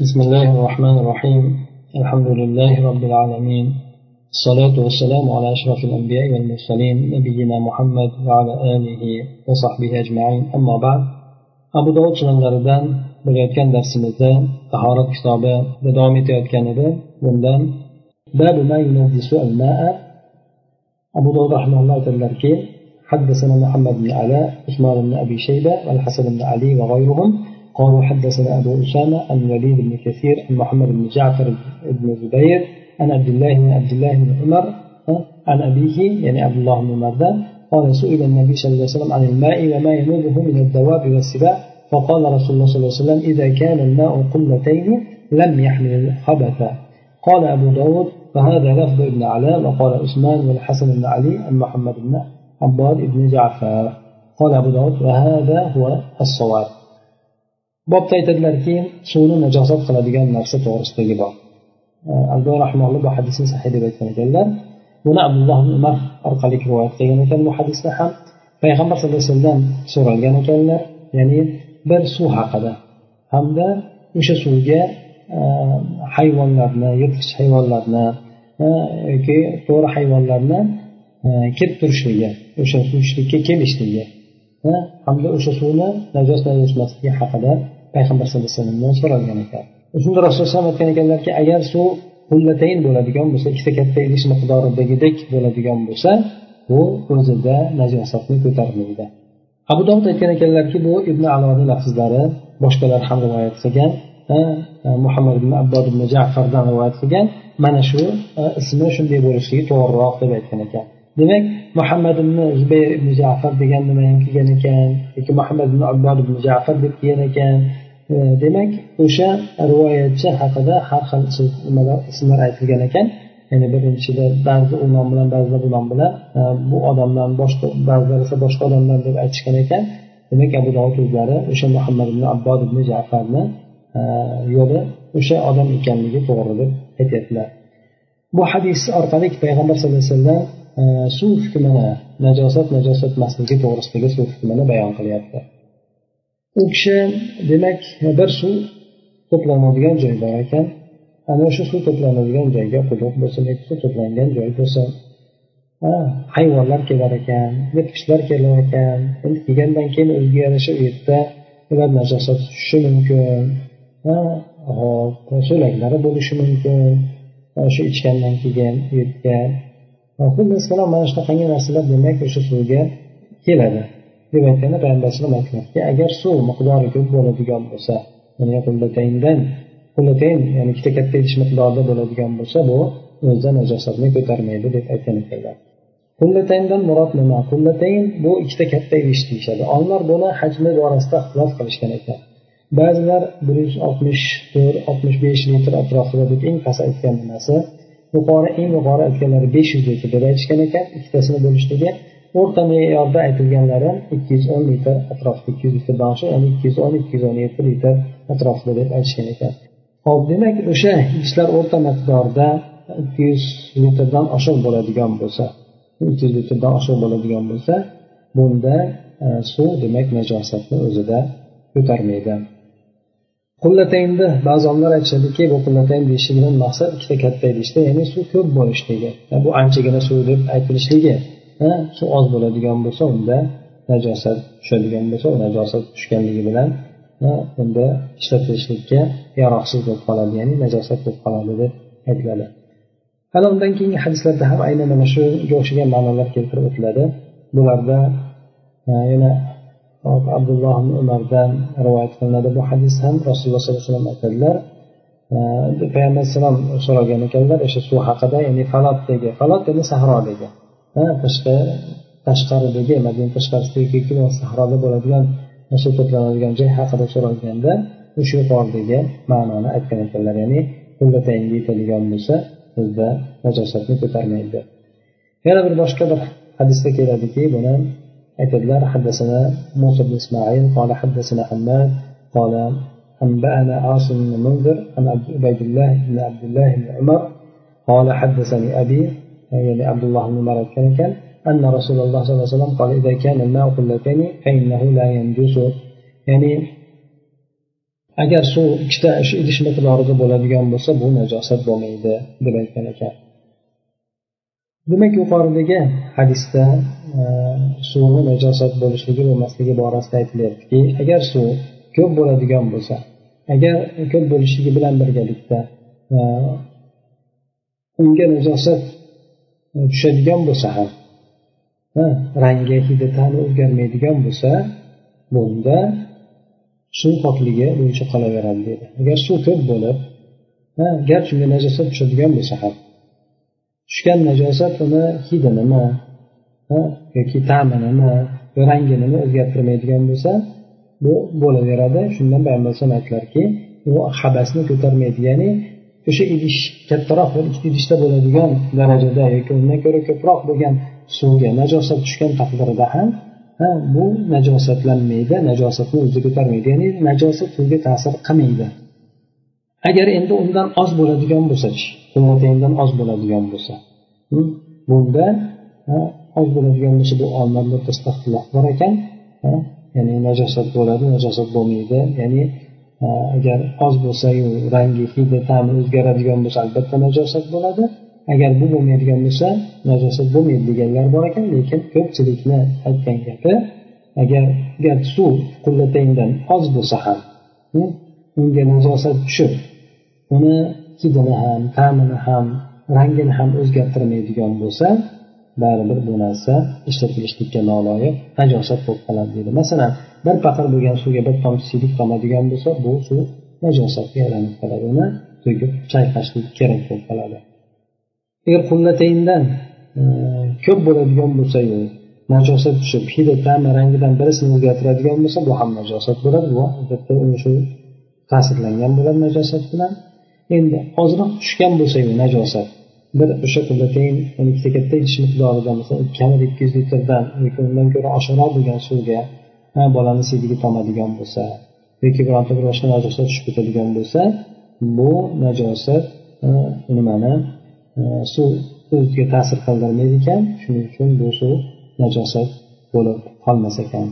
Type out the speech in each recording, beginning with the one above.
بسم الله الرحمن الرحيم. الحمد لله رب العالمين. الصلاة والسلام على أشرف الأنبياء والمرسلين نبينا محمد وعلى آله وصحبه أجمعين. أما بعد أبو داود sunanlaridan bo'layotgan darsimizda tahorat kitobida davom etayotgan edi bundan abu dovud rahmanalloh aytadilarki حدثنا محمد بن علاء عثمان بن ابي شيبه والحسن بن علي وغيرهم قالوا حدثنا أبو أسامة عن الوليد بن كثير عن محمد بن جعفر بن زبير عن عبد الله بن عبد الله بن عمر عن أبيه يعني عبد الله بن عمر قال سئل النبي صلى الله عليه وسلم عن الماء وما ينوبه من الدواب والسباع فقال رسول الله صلى الله عليه وسلم إذا كان الماء قلتين لم يحمل الخبث. قال أبو داود فهذا لفظ ابن علاء وقال عثمان والحسن بن علي عن محمد بن عباد بن جعفر. قال أبو داود وهذا هو الصواب. Bobda aytadilarki suvni najosat qiladigan narsa to'g'risidagi bob abdu rahmonli bu hadisni sahiy deb aytgan ekanlar. Buni abdulloh umar orqali rivoyat qilgan ekan bu hadisni ham. Payg'ambar sallallohu alayhi vasallam so'ralgan ekanlar ya'ni bir suv haqida hamda o'sha suvga e, hayvonlarni yirtqich hayvonlarni e, yoki to'g'ri hayvonlarni e, kelib turishligi o'sha suvishlikka kelishligi hamda o'sha suvni najos najosmasligi haqida payg'ambar sallallohu alayhi vasallamdan so'ralgan ekan. Shunda rasululloh alayhi aytgan ekanlarki agar suv qullatayn bo'ladigan bo'lsa ikkita katta idish miqdoridagidek bo'ladigan bo'lsa bu o'zida najosatni ko'tarmaydi. Abu dovud aytgan ekanlarki bu ibn aloni lafzlari boshqalar ham rivoyat qilgan muhammad ibn abbod ibn jafardan rivoyat qilgan. Mana shu ismi shunday bo'lishligi to'g'riroq deb aytgan ekan. Demak muhammad ibn zubayr ibn jafar degan nima ham kelgan ekan yoki muhammad ibn abbod ibn jafar deb kelgan ekan? E, demak o'sha rivoyatchi haqida har xil ismlar aytilgan ekan. Ya'ni birinchida ba'zi u nom bilan ba'zida bu nom bilan e, bu odamdan boshqa ba'zilar esa boshqa odamlar deb aytishgan ekan. Demak abu dovud o'zlari o'sha muhammad ibn abbod ibn jafarni e, yo'li o'sha odam ekanligi to'g'ri deb aytyaptilar. Bu hadis orqali payg'ambar sallallohu alayhi vasallam suv hukmini najosat najosat emasligi to'g'risidagi suv hukmini bayon qilyapti. U kishi demak bir suv to'planadigan joy bor ekan. Ana o'sha suv to'planadigan joyga quduq bo'lsin yoki suv to'plangan joy bo'lsin. Hayvonlar kelar ekan yirtqichlar kelar ekan. Endi kelgandan keyin o'ziga yarasha u yerda ular najosat tushishi mumkin. So'laklari bo'lishi mumkin. Shu ichgandan keyin u yerga. Xullas mana shunaqangi narsalar demak o'sha suvga keladi. Deb aytganda payg'ambar alayhisalom agar suv miqdori ko'p bo'ladigan bo'lsa ya'ni qullatayndan qullatayn ya'ni ikkita katta idish miqdorida bo'ladigan bo'lsa bu o'zida najosatni ko'tarmaydi deb aytgan ekanlar qullatayndan murod nima? Qullatayn bu ikkita katta idish deyishadi. Olimlar buni hajmi borasida ixtilof qilishgan ekan. Ba'zilar bir yuz oltmish to'rt oltmish besh litr atrofida deb eng past aytgan nimasi yuqori eng yuqori aytganlari besh yuz litr deb aytishgan ekan. Ikkitasini bo'lishligi o'rta me'yorda aytilganlari ikki yuz o'n litr atrofida ikki yuz litr oshiq ya'ni ikki yuz o'n ikki yuz o'n yetti litr atrofida deb aytishgan ekan. Hop demak o'sha idishlar o'rta miqdorda ikki yuz litrdan oshiq bo'ladigan bo'lsa ikki yuz litrdan oshiq bo'ladigan bo'lsa bunda e, suv demak najosatni o'zida ko'tarmaydi. Qullataynni ba'zi olimlar aytishadiki bu qullatayn deyishligidan maqsad ikkita katta idishda ya'ni suv ko'p bo'lishligi. Bu anchagina suv deb aytilishligi suv oz bo'ladigan bo'lsa unda najosat tushadigan bo'lsa u najosat tushganligi bilan unda ishlatilishlikka yaroqsiz bo'lib qoladi ya'ni najosat bo'lib qoladi deb aytiladi. Hali undan keyingi hadislarda ham aynan mana shunga o'xshagan ma'nolar keltirib o'tiladi. Bularda yana abdulloh umardan rivoyat qilinadi. Bu hadis ham rasululloh sollallohu alayhi vasallam aytadilar. Payg'ambar alayhissalom so'ragan ekanlar o'sha suv haqida ya'ni falotdagi falot ya'ni sahrodagi tashqi tashqaridagi madina tashqarisidagi sahroda bo'ladigan suv to'planadigan joy haqida so'ralganda o'sha yuqoridagi ma'noni aytgan ekanlar ya'ni qullataynga yetadigan bo'lsa bizda najosatni ko'tarmaydi yana bir boshqa bir hadisda keladiki buni aytadilar حدثنا موسى بن اسماعيل قال حدثنا حماد قال أنبأنا عاصم بن منذر عن عبيد الله بن عبد الله بن عمر قال حدثني أبي يعني عبد الله بن عمر كان أن رسول الله صلى الله عليه وسلم قال إذا كان الماء قلتين فإنه لا ينجس يعني agar suv ikkita shu idish miqdorida bo'ladigan bo'lsa bu najosat bo'lmaydi deb aytgan ekan demak yuqoridagi hadisda e, suvni najosat bo'lishligi bo'lmasligi borasida aytilyaptiki agar suv ko'p bo'ladigan bo'lsa agar ko'p bo'lishligi bilan birgalikda e, unga najosat e, tushadigan bo'lsa ham rangi hidi ta'mi o'zgarmaydigan bo'lsa bunda suv pokligi bo'yicha qolaveradi deydi agar suv ko'p bo'lib garchi unga najosat tushadigan bo'lsa ham tushgan najosat uni hidi nima yoki ta'minimi rangini o'zgartirmaydigan bo'lsa bu bo'laveradi. Shundan payg'ambar alayhisalom aytdilarki u habasni ko'tarmaydi ya'ni o'sha idish kattaroq bir ikkita idishda bo'ladigan darajada yoki undan ko'ra ko'proq bo'lgan suvga najosat tushgan taqdirda ham ha bu najosatlanmaydi najosatni o'zida ko'tarmaydi. Ya'ni najosat suvga ta'sir qilmaydi. Agar endi undan oz bo'ladigan bo'lsachi quvvatingdan oz bo'ladigan bo'lsa bunda oz bo'ladigan bo'lsa bu olimlar o'rtasida ixtilof bor ekan ya'ni najosat bo'ladi najosat bo'lmaydi. Ya'ni agar oz bo'lsayu rangi hidi ta'mi o'zgaradigan bo'lsa albatta najosat bo'ladi. Agar bu bo'lmaydigan bo'lsa najosat bo'lmaydi deganlar bor ekan lekin ko'pchilikni aytgan gapi agar garchi suv qullatangdan oz bo'lsa ham hm, unga najosat tushib uni hidini ham ta'mini ham rangini ham o'zgartirmaydigan bo'lsa baribir bu narsa ishlatilishlikka noloyiq najosat bo'lib qoladi deydi masalan bir paqir bo'lgan suvga bir tomchi siydik tomadigan bo'lsa bu suv najosatga aylanib qoladi. Uni to'kib chayqashlik kerak bo'lib qoladi. Agar qullatayndan e, ko'p bo'ladigan bo'lsayu najosat tushib hidi ta'mi rangidan birisini o'zgartiradigan bo'lsa bu ham najosat bo'ladi. Bu albatta shu ta'sirlangan bo'ladi najosat bilan. Endi ozroq tushgan bo'lsayu najosat. Bir o'sha qullatayn ikkita katta idish miqdorida masalan kamida ikki yuz litrdan yoki undan ko'ra oshiqroq bo'lgan suvga bolani siydigi tomadigan bo'lsa yoki bironta bir boshqa najosat tushib ketadigan bo'lsa bu najosat nimani suv o'ziga ta'sir qildirmaydi ekan. Shuning uchun bu suv najosat bo'lib qolmas ekan.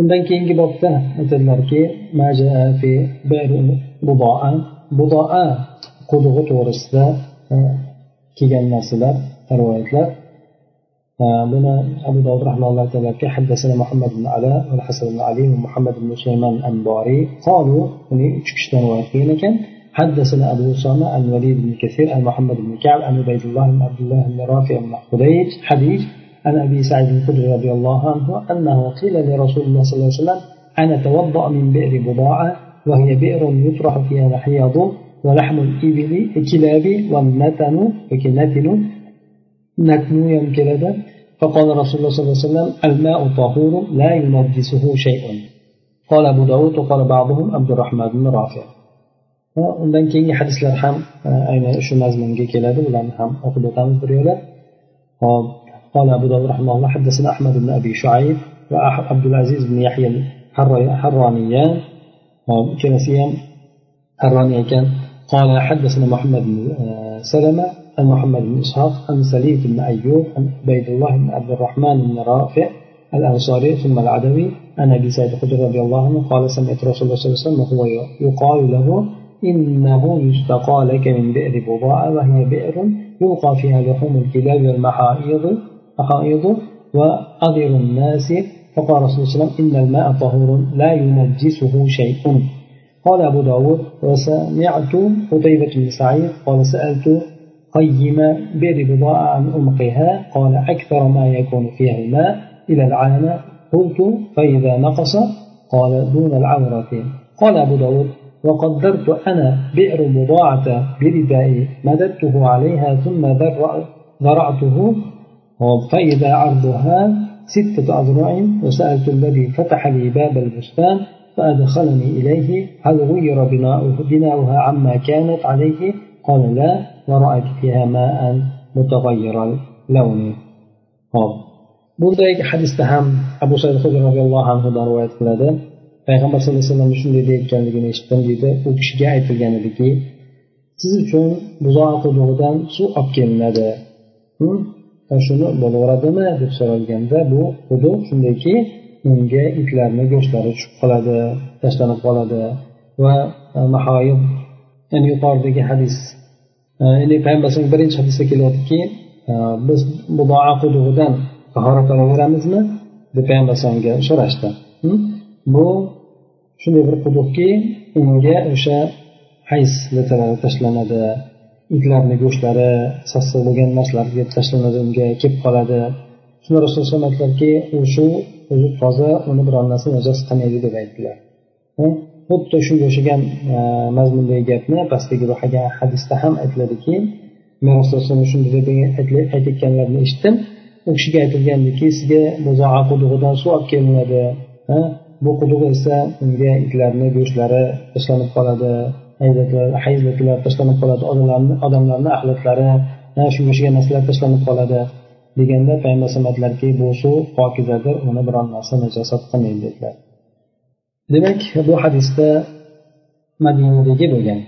Undan keyingi bobda aytadilarki budoa qudug'i to'g'risida kelgan narsalar rivoyatlar buni abu dovud rahmanalloh aytadilarki حدثنا محمد بن علاء والحسن بن علي ومحمد بن سليمان الأنباري. قالوا uch kishidan rivoyat qilgan ekan حدثنا أبو أسامة عن وليد بن كثير عن محمد بن كعب عن عبيد الله بن عبد الله بن رافع بن حديج حديث عن أبي سعيد الخدري رضي الله عنه أنه قيل لرسول الله صلى الله عليه وسلم أنا توضأ من بئر بضاعة وهي بئر يطرح فيها الحيض ولحم الإبل الكلاب والنتن وكنتن نتن يمكن فقال رسول الله صلى الله عليه وسلم الماء طهور لا ينجسه شيء. قال أبو داود وقال بعضهم عبد الرحمن بن رافع. undan keyingi hadislar ham aynan shu mazmunga keladi ularni ham o'qib o'tamiz bir yo'la hop قال أبو داود رحمه الله حدثنا أحمد بن أبي شعيب وعبد العزيز بن يحيى الحرانيان كلاسيام حراني كان. قال حدثنا محمد بن آه، سلمة عن محمد بن إسحاق عن سليم بن أيوب عن عبيد الله بن عبد الرحمن بن رافع الأنصاري ثم العدوي عن أبي سعيد الخدري رضي الله عنه قال سمعت رسول الله صلى الله عليه وسلم وهو يقال له إنه يستقى لك من بئر بضاعة وهي بئر يلقى فيها لحوم الكلاب والمحائض محائض وأضر الناس. فقال رسول الله صلى الله عليه وسلم إن الماء طهور لا ينجسه شيء. قال أبو داود وسمعت قتيبة بن سعيد قال سألت قيم بئر بضاعة عن أمقها. قال أكثر ما يكون فيها الماء إلى العانة قلت فإذا نقص قال دون العورة. قال أبو داود وقدرت أنا بئر بضاعة بردائي مددته عليها ثم ذرعته. فإذا عرضها ستة أذرع وسألت الذي فتح لي باب البستان فأدخلني إليه. هل غير بناؤها عما كانت عليه؟ قال لا. ورأيت فيها ماء متغير اللون bundagi hadisda ham abu said hudri roziyallohu anhudan rivoyat qiladi payg'ambar sallallohu alayhi vasallam shunday deyayotganligini eshitdim deydi u kishiga aytilgan ediki siz uchun buzoq qudug'idan suv olib kelinadi shuni bo'laveradimi deb so'ralganda bu quduq shundayki unga itlarni go'shtlari tushib qoladi tashlanib qoladi va mahoyib ya'ni yuqoridagi hadis ya'ni payg'ambar alayhisalom birinchi hadisda kelyaptiki e, biz muboa qudug'idan tahorat olaveramizmi deb payg'ambar alayhisalomga so'rashdi. Bu shunday bir quduqki unga o'sha hays litralari tashlanadi itlarni go'shtlari sassiq bo'lgan narsalar tashlanadi unga kelib qoladi. Shunda rasululloh alayhi aytdilarki u shu o'zi toza uni biror narsa najoz qilmaydi deb aytdilar. Xuddi shunga o'xshagan e, mazmundagi gapni pastdagi ruhaga hadisda ham aytiladiki men rasululloh shunday deb aytayotganlarini eshitdim. U kishiga aytilgandiki sizga qudug'idan suv olib kelinadi bu quduq esa unga itlarni go'shtlari tashlanib qoladi hayzliklar tashlanib qoladi odamlarni odamlarni axlatlari shunga o'xshagan narsalar tashlanib qoladi deganda payg'ambar alayhisalom aytdilarki bu suv pokizadir uni biron narsa najosat qilmaydi dedilar. Demak bu hadisda madinadagi bo'lgan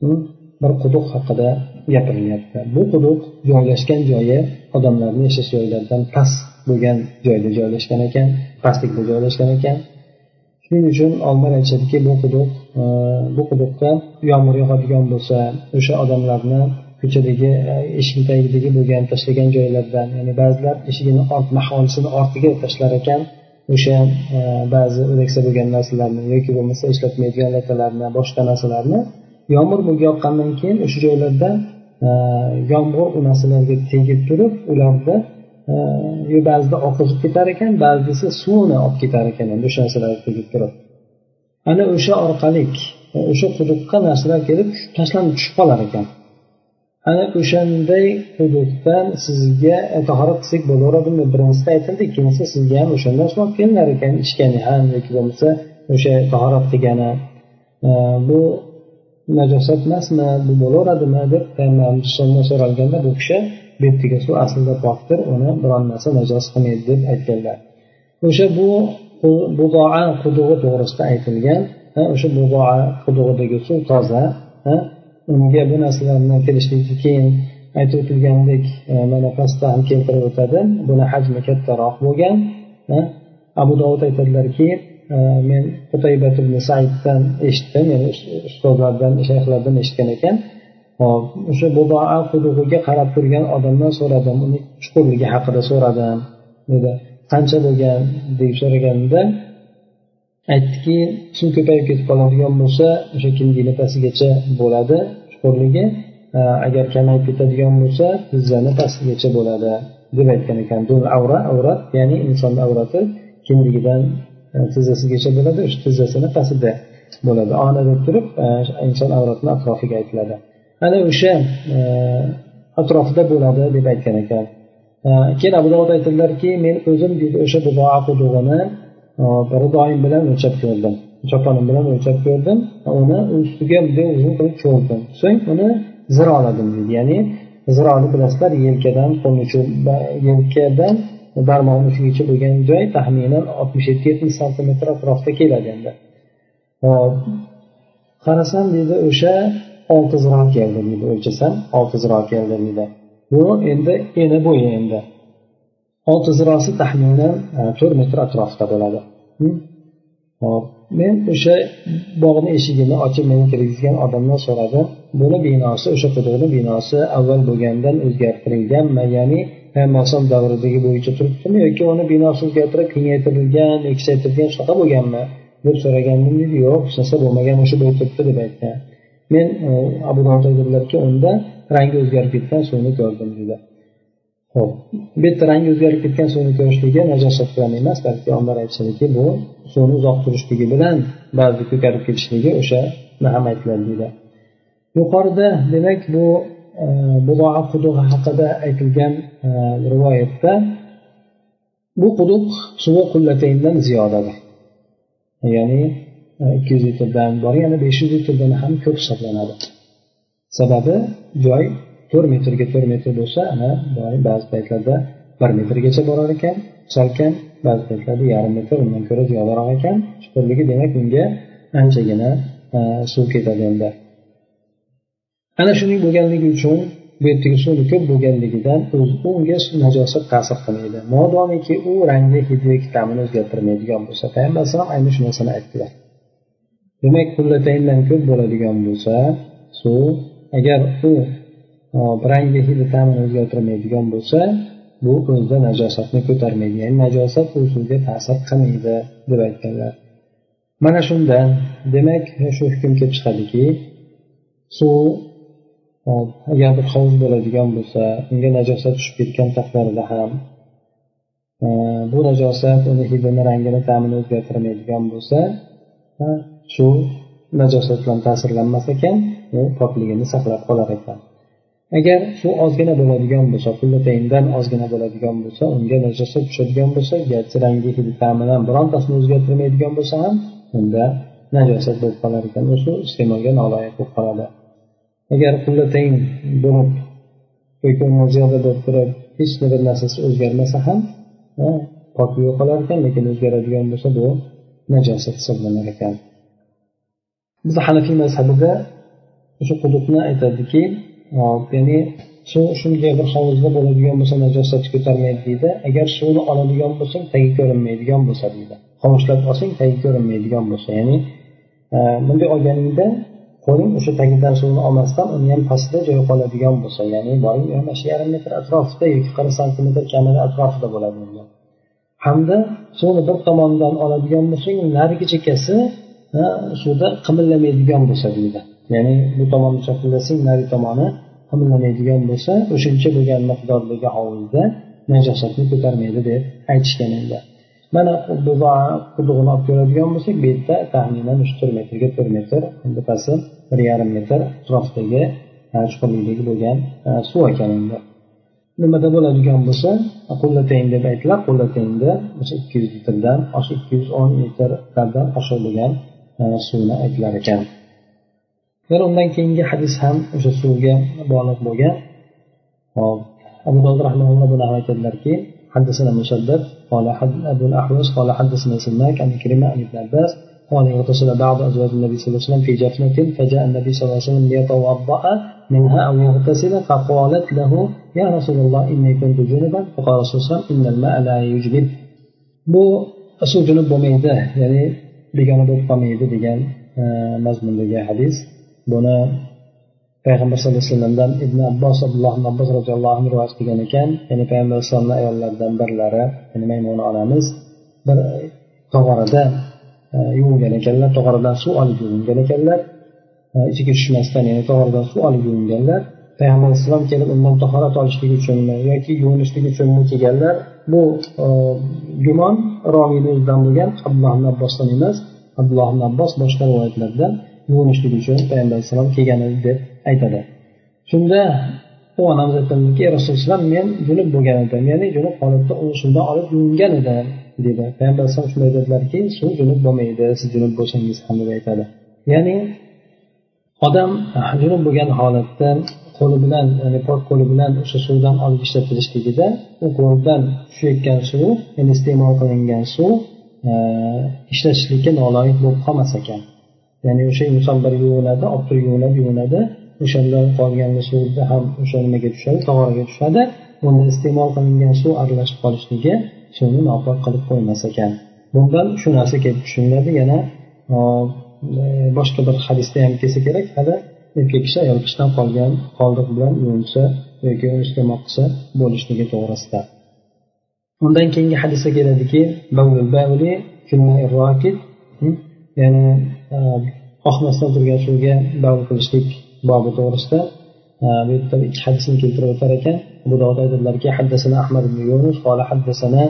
hmm, bir quduq haqida gapirilyapti. Bu quduq joylashgan joyi odamlarni yashash joylaridan past bo'lgan joyda joylashgan ekan pastlikda joylashgan ekan. Shuning uchun olimlar aytishadiki bu quduq e, bu quduqqa yomg'ir yog'adigan bo'lsa o'sha odamlarni ko'chadagi e, eshik tagidagi bo'lgan tashlagan joylardan ya'ni ba'zilar eshigini ort maholisini ortiga tashlar ekan o'sha e, ba'zi o'laksa bo'lgan narsalarni yoki bo'lmasa ishlatmaydigan latalarni boshqa narsalarni yomg'ir yoqqandan keyin o'sha joylarda e, yomg'ir u narsalarga tegib turib ularda e, ba'zida oqizib ketar ekan ba'zisi suvni olib ketar ekan endi o'sha narsalar tegib turib. Ana o'sha orqali o'sha quduqqa narsalar kelib tashlanib tushib qolar ekan. Ana o'shanday hududdan sizga e, tahorat qilsak bo'laveradimi? Birinchisida aytildi ikkinchisida sizga ham o'shandan suv kelinar ekan ichgani ham yoki bo'lmasa o'sha tahorat qilgani e, bu najosat emasmi? Bu bo'laveradimi? deb payg'ambarimiz so'ralganda bu kishi bu yerdagi suv aslida pokdir uni biron narsa najos qilmaydi deb aytganlar. O'sha bu budoa qudug'i to'g'risida aytilgan o'sha budoa qudug'idagi suv toza unga bu narsalarni kelishlikdan keyin aytib o'tilgandek mana pastda ham keltirib o'tadi. Buni hajmi kattaroq bo'lgan abu dovud aytadilarki e, men qutaybat ibn saiddan eshitdim ya'ni ustozlardan shayxlardan eshitgan ekan. Hop o'sha budoa qudug'iga qarab turgan odamdan so'radim uni chuqurligi haqida so'radim dedi. Qancha bo'lgan deb so'raganimda aytdiki kim ko'payib ketib qoladigan bo'lsa o'sha kindini pastigacha bo'ladi chuqurligi e, agar kamayib ketadigan bo'lsa tizzani pastigacha bo'ladi deb aytgan ekan. Avra avrat ya'ni insonni avrati kindigidan e, tizzasigacha bo'ladi o'sha tizzasini pastida bo'ladi. Ona deb turib e, inson avratini atrofiga aytiladi. Ana o'sha atrofida bo'ladi deb aytgan ekan. Keyin abu dovud aytadilarki men o'zim deydi o'sha budoa qudug'ini ridoyim bilan o'lchab ko'rdim. Choponim bilan o'lchab ko'rdim uni ustiga bunday uzun qilib cho'rdim so'ng uni ziroladim deydi ya'ni zironi bilasizlar yelkadan yelkadan barmoqni uchigacha bo'lgan joy taxminan oltmish yetti yetmish santimetr atrofida keladi endi. Hop qarasam deydi o'sha olti ziro keldi deydi o'lchasam olti ziro keldi deydi bu endi eni bo'yi endi. Olti zirosi taxminan e, to'rt metr atrofida bo'ladi. Hop men o'sha bog'ni eshigini ochib meni kirgizgan odamdan so'radim buni binosi o'sha quduqni binosi avval bo'lgandan o'zgartirilganmi ya'ni payg'ambar davridagi bo'yicha turibdimi yoki uni binosi o'zgartirib kengaytirilgan yoki shunaqa bo'lganmi? deb so'ragandim deydi yo'q hech narsa bo'lmagan o'sha bo'yi turibdi deb aytgan men e, abu aytadilarki unda rangi o'zgarib ketgan suvni ko'rdim dedi. Ho'p bitta rangi o'zgarib ketgan suvni ko'rishligi najosat bilan emas balki olimlar aytishadiki bu suvni uzoq turishligi bilan ba'zi ko'karib ketishligi o'sha ham aytiladi deydi. Yuqorida demak bu e, budoa qudug'i haqida aytilgan e, rivoyatda bu quduq suvi qullatayndan ziyodadir. Ya'ni e, ikki yuz litrdan bor yana besh yuz litrdan ham ko'p hisoblanadi. Sababi joy to'rt metrga to'rt metr bo'lsa ana ba'zi paytlarda bir metrgacha borar ekan. Salkam ba'zi paytlarda yarim metr undan ko'ra ziyodaroq ekan. Chuqurligi demak unga anchagina e, suv ketadi endi ana shuning bo'lganligi uchun bu yerdagi suvni ko'p bo'lganligidan unga najosat ta'sir qilmaydi. Modomiki u rangi hidi yoki ta'mini o'zgartirmaydigan bo'lsa payg'ambar alayhisalom ayni shu narsani aytdilar. Demak qullatayndan ko'p bo'ladigan bo'lsa suv agar u rangi hidi ta'mini o'zgartirmaydigan bo'lsa bu o'zida najosatni ko'tarmaydi. Ya'ni najosat u suvga ta'sir qilmaydi deb aytganlar. Mana shundan demak shu hukm kelib chiqadiki suv agar bir hovuz bo'ladigan bo'lsa unga najosat tushib ketgan taqdirda ham bu najosat uni hidini rangini ta'mini o'zgartirmaydigan bo'lsa shu najosat bilan ta'sirlanmas ekan u pokligini saqlab qolar ekan. Agar shu ozgina bo'ladigan bo'lsa qullatayndan ozgina bo'ladigan bo'lsa unga najosat tushadigan bo'lsa garchi rangi hidi ta'midan birontasini o'zgartirmaydigan bo'lsa ham unda najosat bo'lib qolar ekan. U iste'molga noloyiq bo'lib qoladi. Agar qullatayn bo'lib yoki undan ziyoda bo'lib turib hech bir narsasi o'zgarmasa ham pok yo'qolar ekan lekin o'zgaradigan bo'lsa bu najosat hisoblanar ekan. Biz hanafiy mazhabida o'sha quduqni aytadiki ya'ni suv shunday bir hovuzda bo'ladigan bo'lsa najosatni ko'tarmaydi deydi. Agar suvni oladigan bo'lsang tagi ko'rinmaydigan bo'lsa deydi. Hovuchlab olsang tagi ko'rinmaydigan bo'lsa. Ya'ni bunday olganingda qo'ling o'sha tagidan suvni olmasdan uni ham pastida joy qoladigan bo'lsa. Ya'ni boring mana shu yarim metr atrofida yoki qirq santimetr kamida atrofida bo'ladi hamda suvni bir tomonidan oladigan bo'lsang narigi chekkasi suvda qimillamaydigan bo'lsa deydi. Ya'ni bu tomonni chaqillasang nari tomoni qimillamaydigan bo'lsa o'shancha bo'lgan miqdordagi hovlida najosatni ko'tarmaydi deb aytishgan endi mana qudug'ini olib ko'radigan bo'lsak bu yerda taxminan uch to'rt metrga to'rt metr bittasi bir yarim metr atrofidagi e, chuqurlikdagi bo'lgan e, suv ekan endi nimada bo'ladigan bo'lsa qullatayn deb aytiladi. Qullataynda o'sha ikki yuz litrdan osh ikki yuz o'n litrlardan oshiq bo'lgan e, suvni aytilar ekan. yana undan keyingi hadis ham o'sha suvga bog'liq bo'lgan hop abu dovud rahmaulloh buni ham aytadilarki حدثنا مسدد قال حد أبو الأحوص قال حدثنا سماك عن كريمة عن ابن عباس قال اغتسل بعض أزواج النبي صلى الله عليه وسلم في جفنة فجاء النبي صلى الله عليه وسلم ليتوضأ منها أو يغتسل فقالت له يا رسول الله إني كنت جنبا فقال رسول الله إن الماء لا يجلب bu suv junub bo'lmaydi ya'ni begona bo'lib qolmaydi degan mazmundagi hadis buni payg'ambar sallallohu alayhi vasallamdan ibn abbos abdulloh ibn abbos roziyallohu anhu rivoyat qilgan ekan. Ya'ni payg'ambar alayhisalomni ayollaridan birlari ya'ni maymuna onamiz bir tog'orada e, yuvingan ekanlar tog'oradan suv olib yuvingan ekanlar. E, ichiga tushmasdan ya'ni tog'oradan suv olib yuvinganlar payg'ambar alayhissalom kelib undan tahorat olishlik uchunmi yoki yuvinishlik uchunmi kelganlar. Bu e, gumon romiyni o'zidan bo'lgan abdulloh ibn abbosdan emas abdulloh ibn abbos boshqa rivoyatlarda yuvinishlik uchun payg'ambar alayhissalom kelgan edi deb aytadi. Shunda u onamiz aytadiki rasululloh men junub bo'lgan edim ya'ni junub holatda uni olib yuvingan edim dedi. Payg'ambar alayhisalom shunday dedilarki suv junub bo'lmaydi siz junub bo'lsangiz ham deb aytadi. Ya'ni odam junub bo'lgan holatda qo'li bilan ya'ni pok qo'li bilan o'sha suvdan olib ishlatilishligida u qo'ldan tushayotgan suv ya'ni iste'mol qilingan suv ishlatishlikka noloyiq bo'lib qolmas ekan. Ya'ni o'sha inson bir yuvinadi olib turib yuvinadi yuvinadi. O'shandan qolgan suvda ham o'sha nimaga tushadi tog'oraga tushadi. Unda iste'mol qilingan suv aralashib qolishligi suvni nopok qilib qo'ymas ekan. Bundan shu narsa kelib tushuniladi. Yana boshqa bir hadisda ham kelsa kerak. Hali erkak kishi ayol kishidan qolgan qoldiq bilan yuvinsa yoki uni iste'mol qilsa bo'lishligi to'g'risida. Undan keyingi hadisda keladiki ya'ni oqmasdan turgan suvga bavl qilishlik bobi to'g'risida bu yerda ikki hadisni keltirib o'tar ekan abu dovud aytadilarki haddasana ahmad ibn yunus قال حدثنا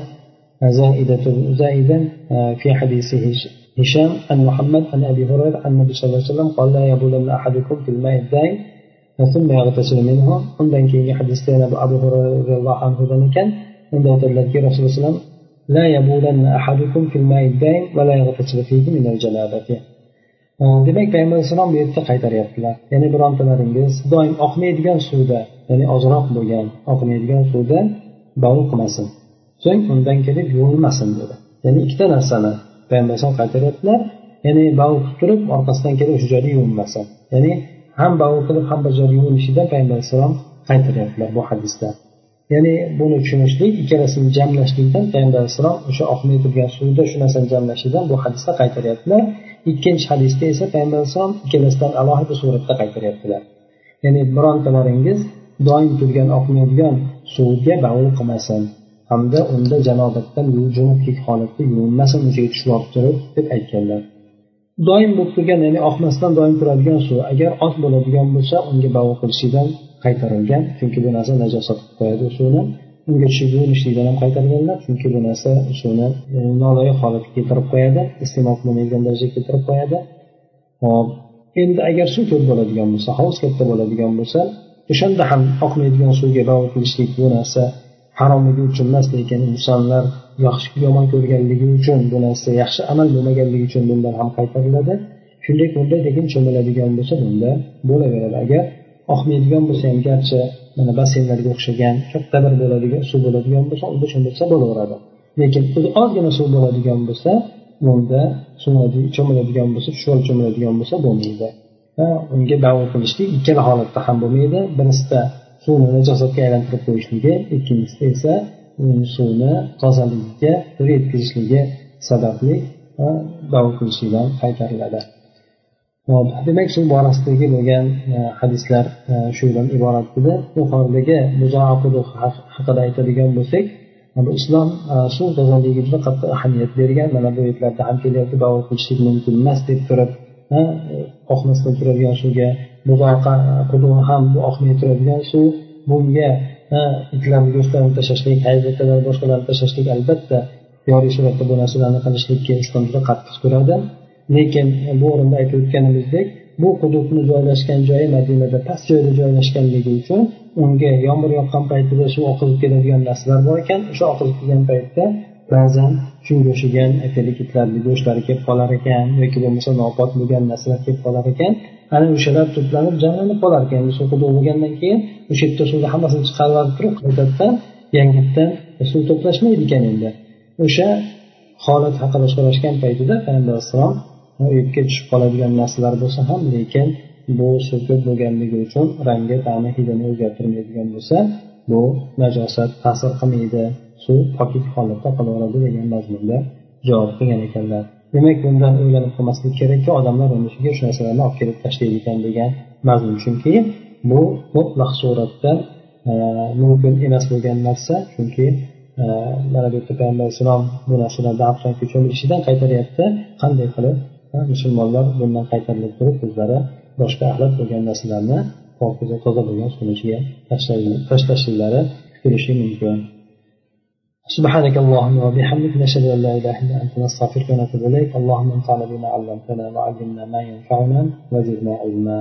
زائدة زائدا في حديث هشام عن محمد عن ابي هريره عن النبي صلى الله عليه وسلم قال لا يبولن احدكم في الماء الدائم ثم يغتسل منه undan keyingi hadisda yana abu hurayra roziyallohu anhudan ekan unda aytadilarki rasululloh alayhi لا يبولن أحدكم في الماء الدائم ولا يغتسل فيه من الجنابة Hm, demak payg'ambar alayhissalom bu yerda qaytaryaptilar. Ya'ni birontalaringiz doim oqmaydigan suvda ya'ni ozroq bo'lgan oqmaydigan suvda bovul qilmasin. So'ng undan kelib yuvilmasin dedi. Ya'ni ikkita narsani payg'ambar alayhisalom qaytaryaptilar. Ya'ni bovul qilib turib orqasidan kelib o'sha joyda yuvinmasin. Ya'ni ham bovul qilib ham bir joyda yuvinishidan payg'ambar alayhissalom qaytaryaptilar bu hadisda. Ya'ni buni tushunishlik ikkalasini jamlashlikdan payg'ambar alayhissalom o'sha oqmay turgan suvda shu narsani jamlashidan bu hadisda qaytaryaptilar. Ikkinchi hadisda esa payg'ambar alayhissalom ikkalasidan alohida suratda qaytaryaptilar. Ya'ni birontalaringiz doim turgan oqmaydigan suvga bavul qilmasin. Hamda unda janobatdan junublik holatda yuvinmasin o'shaga tushib olib turib deb aytganlar. Doim bo'lib turgan ya'ni oqmasdan doim turadigan suv agar oz bo'ladigan bo'lsa unga bavul qilishlikdan qaytarilgan chunki bu narsa najosat qilib qo'yadi suvni. Unga tushib yuvinishlikdan ham qaytarganlar chunki bu narsa suvni e, noloyiq holatga keltirib qo'yadi iste'mol qilinmaydigan darajaga keltirib qo'yadi. Hop endi agar suv ko'p bo'ladigan bo'lsa hovuz katta bo'ladigan bo'lsa o'shanda ham oqmaydigan suvga bavul qilishlik bu narsa haromligi uchun emas lekin insonlar yaxshi yomon ko'rganligi uchun bu narsa yaxshi amal bo'lmaganligi uchun bundan ham qaytariladi. Shunday bunday lekin cho'miladigan bo'lsa bunda bo'laveradi. Agar oqmaydigan bo'lsa ham garchi mana basseynlarga o'xshagan katta bir bo'ladigan suv bo'ladigan bo'lsa unda cho'milsa bo'laveradi. Lekin ozgina suv bo'ladigan bo'lsa bunda cho'miladigan bo'lsa shuol cho'miladigan bo'lsa bo'lmaydi. Unga davo qilishlik ikkala holatda ham bo'lmaydi. Birisida suvni najosatga aylantirib qo'yishligi ikkinchisida esa suvni tozaligiga yetkazishligi sababli davo qilishlikdan qaytariladi. Hop demak shu borasidagi bo'lgan e, hadislar e, shu bilan iborat edi. Yuqoridagi haqida aytadigan bo'lsak islom e, suv tozaligiga juda qattiq ahamiyat bergan. Mana bu yerlarda ham kelyapti bavo qilishlik mumkin emas deb turib e, oqmasdan turadigan suvga muzoqa qudug'i ham bu oqmay turadigan suv. Bunga e, itlarni go'shtlarini tashlashlik hayvatalar boshqalarni tashlashlik albatta joriy suratda bu narsalarni qilishlikka islom juda qattiq turadi. Lekin bu o'rinda aytib o'tganimizdek bu hududni joylashgan joyi madinada past joyda joylashganligi uchun unga yomg'ir yoqqan paytida suv oqizib keladigan narsalar bor ekan. O'sha oqizib kelgan paytda ba'zan shunga o'xshagan aytaylik itlarni go'shtlari kelib qolar ekan yoki bo'lmasa nopok bo'lgan narsalar kelib qolar ekan. Ana o'shalar to'planib jamlanib qolar ekan. Suv quduq bo'lgandan keyin o'sha yerda suvni hammasini chiqarib turib qaytadan yangitdan suv to'plashmaydi ekan endi. O'sha holat haqida so'rashgan paytida payg'ambar alayhissalom uyibga tushib qoladigan narsalar bo'lsa ham lekin bu suv ko'p bo'lganligi uchun rangi ta'mi hidini o'zgartirmaydigan bo'lsa bu najosat ta'sir qilmaydi. Suv poklik holatda qolaveradi degan mazmunda javob qilgan ekanlar. Demak bundan o'ylanib qolmaslik kerakki odamlar unishiga shu narsalarni olib kelib tashlaydi ekan degan mazmun. Chunki bu mutlaq suratda e, mumkin emas bo'lgan narsa. Chunki e, mana bu yerda payg'ambar alayhissalom bu narsalarni cho'milishidan qaytaryapti. Qanday qilib musulmonlar bundan qaytarilib turib o'zlari boshqa axlat bo'lgan narsalarni pokiza toza bo'lgan suvni ichiga tashlashlari kutilishi mumkin سبحانك اللهم وبحمدك نشهد ان لا اله الا انت نستغفرك ونتوب اليك اللهم انفعنا بما علمتنا وعلمنا ما ينفعنا وزدنا علما